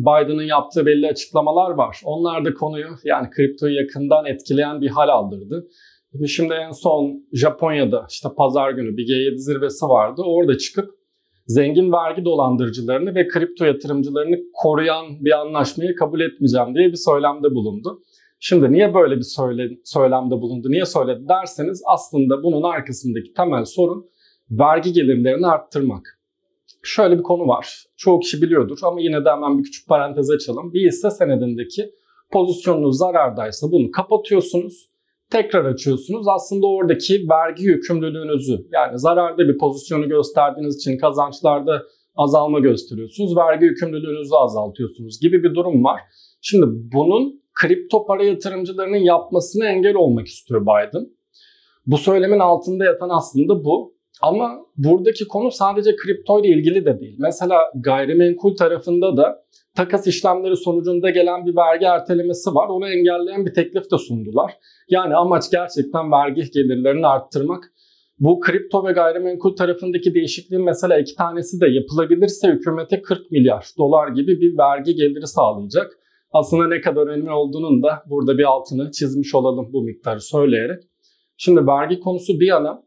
Biden'ın yaptığı belli açıklamalar var. Onlar da konuyu yani kriptoyu yakından etkileyen bir hal aldırdı. Şimdi en son Japonya'da işte pazar günü bir G7 zirvesi vardı. Orada çıkıp zengin vergi dolandırıcılarını ve kripto yatırımcılarını koruyan bir anlaşmayı kabul etmeyeceğim diye bir söylemde bulundu. Şimdi niye böyle bir söyle, söylemde bulundu, niye söyledi derseniz aslında bunun arkasındaki temel sorun vergi gelirlerini arttırmak. Şöyle bir konu var. Çoğu kişi biliyordur ama yine de hemen bir küçük parantez açalım. Bir hisse senedindeki pozisyonunuz zarardaysa bunu kapatıyorsunuz. Tekrar açıyorsunuz. Aslında oradaki vergi yükümlülüğünüzü yani zararda bir pozisyonu gösterdiğiniz için kazançlarda azalma gösteriyorsunuz. Vergi yükümlülüğünüzü azaltıyorsunuz gibi bir durum var. Şimdi bunun kripto para yatırımcılarının yapmasını engel olmak istiyor Biden. Bu söylemin altında yatan aslında bu. Ama buradaki konu sadece kripto ile ilgili de değil. Mesela gayrimenkul tarafında da takas işlemleri sonucunda gelen bir vergi ertelemesi var. Onu engelleyen bir teklif de sundular. Yani amaç gerçekten vergi gelirlerini arttırmak. Bu kripto ve gayrimenkul tarafındaki değişikliğin mesela iki tanesi de yapılabilirse hükümete 40 milyar dolar gibi bir vergi geliri sağlayacak. Aslında ne kadar önemli olduğunun da burada bir altını çizmiş olalım bu miktarı söyleyerek. Şimdi vergi konusu bir yana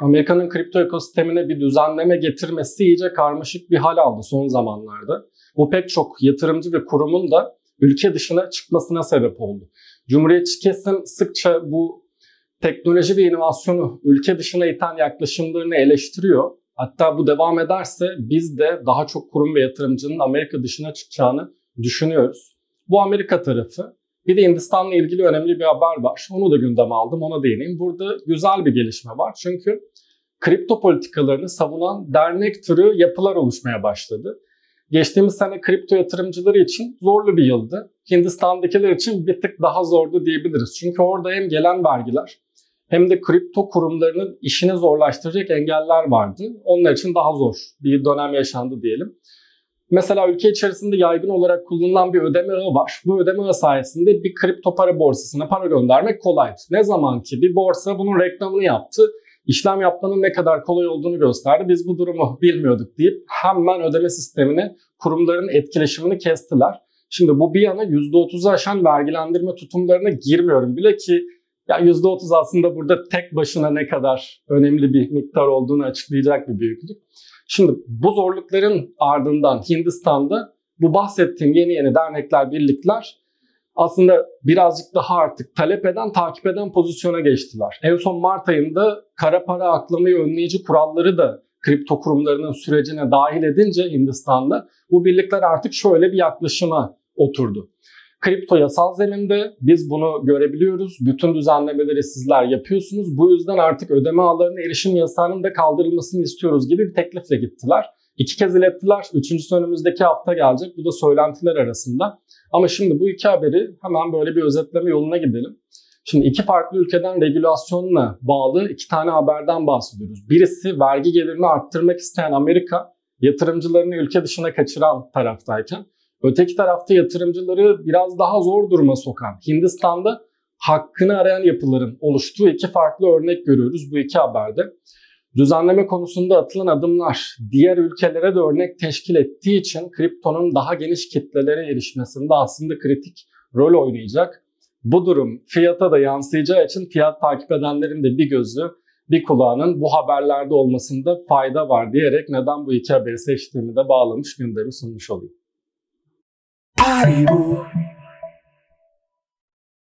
Amerika'nın kripto ekosistemine bir düzenleme getirmesi iyice karmaşık bir hal aldı son zamanlarda. Bu pek çok yatırımcı ve kurumun da ülke dışına çıkmasına sebep oldu. Cumhuriyetçi kesim sıkça bu teknoloji ve inovasyonu ülke dışına iten yaklaşımlarını eleştiriyor. Hatta bu devam ederse biz de daha çok kurum ve yatırımcının Amerika dışına çıkacağını düşünüyoruz. Bu Amerika tarafı. Bir de Hindistan'la ilgili önemli bir haber var. Onu da gündeme aldım, ona değineyim. Burada güzel bir gelişme var. Çünkü kripto politikalarını savunan dernek türü yapılar oluşmaya başladı. Geçtiğimiz sene kripto yatırımcıları için zorlu bir yıldı. Hindistan'dakiler için bir tık daha zordu diyebiliriz. Çünkü orada hem gelen vergiler hem de kripto kurumlarının işini zorlaştıracak engeller vardı. Onlar için daha zor bir dönem yaşandı diyelim. Mesela ülke içerisinde yaygın olarak kullanılan bir ödeme ağı var. Bu ödeme ağı sayesinde bir kripto para borsasına para göndermek kolaydı. Ne zaman ki bir borsa bunun reklamını yaptı, işlem yapmanın ne kadar kolay olduğunu gösterdi. Biz bu durumu bilmiyorduk deyip hemen ödeme sistemini kurumların etkileşimini kestiler. Şimdi bu bir yana %30'u aşan vergilendirme tutumlarına girmiyorum bile ki ya %30 aslında burada tek başına ne kadar önemli bir miktar olduğunu açıklayacak bir büyüklük. Şimdi bu zorlukların ardından Hindistan'da bu bahsettiğim yeni yeni dernekler, birlikler aslında birazcık daha artık talep eden, takip eden pozisyona geçtiler. En son Mart ayında kara para aklamayı önleyici kuralları da kripto kurumlarının sürecine dahil edince Hindistan'da bu birlikler artık şöyle bir yaklaşıma oturdu. Kripto yasal zeminde biz bunu görebiliyoruz. Bütün düzenlemeleri sizler yapıyorsunuz. Bu yüzden artık ödeme ağlarına erişim yasağının da kaldırılmasını istiyoruz gibi bir teklifle gittiler. İki kez ilettiler. Üçüncüsü önümüzdeki hafta gelecek. Bu da söylentiler arasında. Ama şimdi bu iki haberi hemen böyle bir özetleme yoluna gidelim. Şimdi iki farklı ülkeden regülasyonla bağlı iki tane haberden bahsediyoruz. Birisi vergi gelirini arttırmak isteyen Amerika yatırımcılarını ülke dışına kaçıran taraftayken Öteki tarafta yatırımcıları biraz daha zor duruma sokan Hindistan'da hakkını arayan yapıların oluştuğu iki farklı örnek görüyoruz bu iki haberde. Düzenleme konusunda atılan adımlar diğer ülkelere de örnek teşkil ettiği için kriptonun daha geniş kitlelere erişmesinde aslında kritik rol oynayacak. Bu durum fiyata da yansıyacağı için fiyat takip edenlerin de bir gözü bir kulağının bu haberlerde olmasında fayda var diyerek neden bu iki haberi seçtiğimi de bağlamış gündemi sunmuş olayım. Paribu.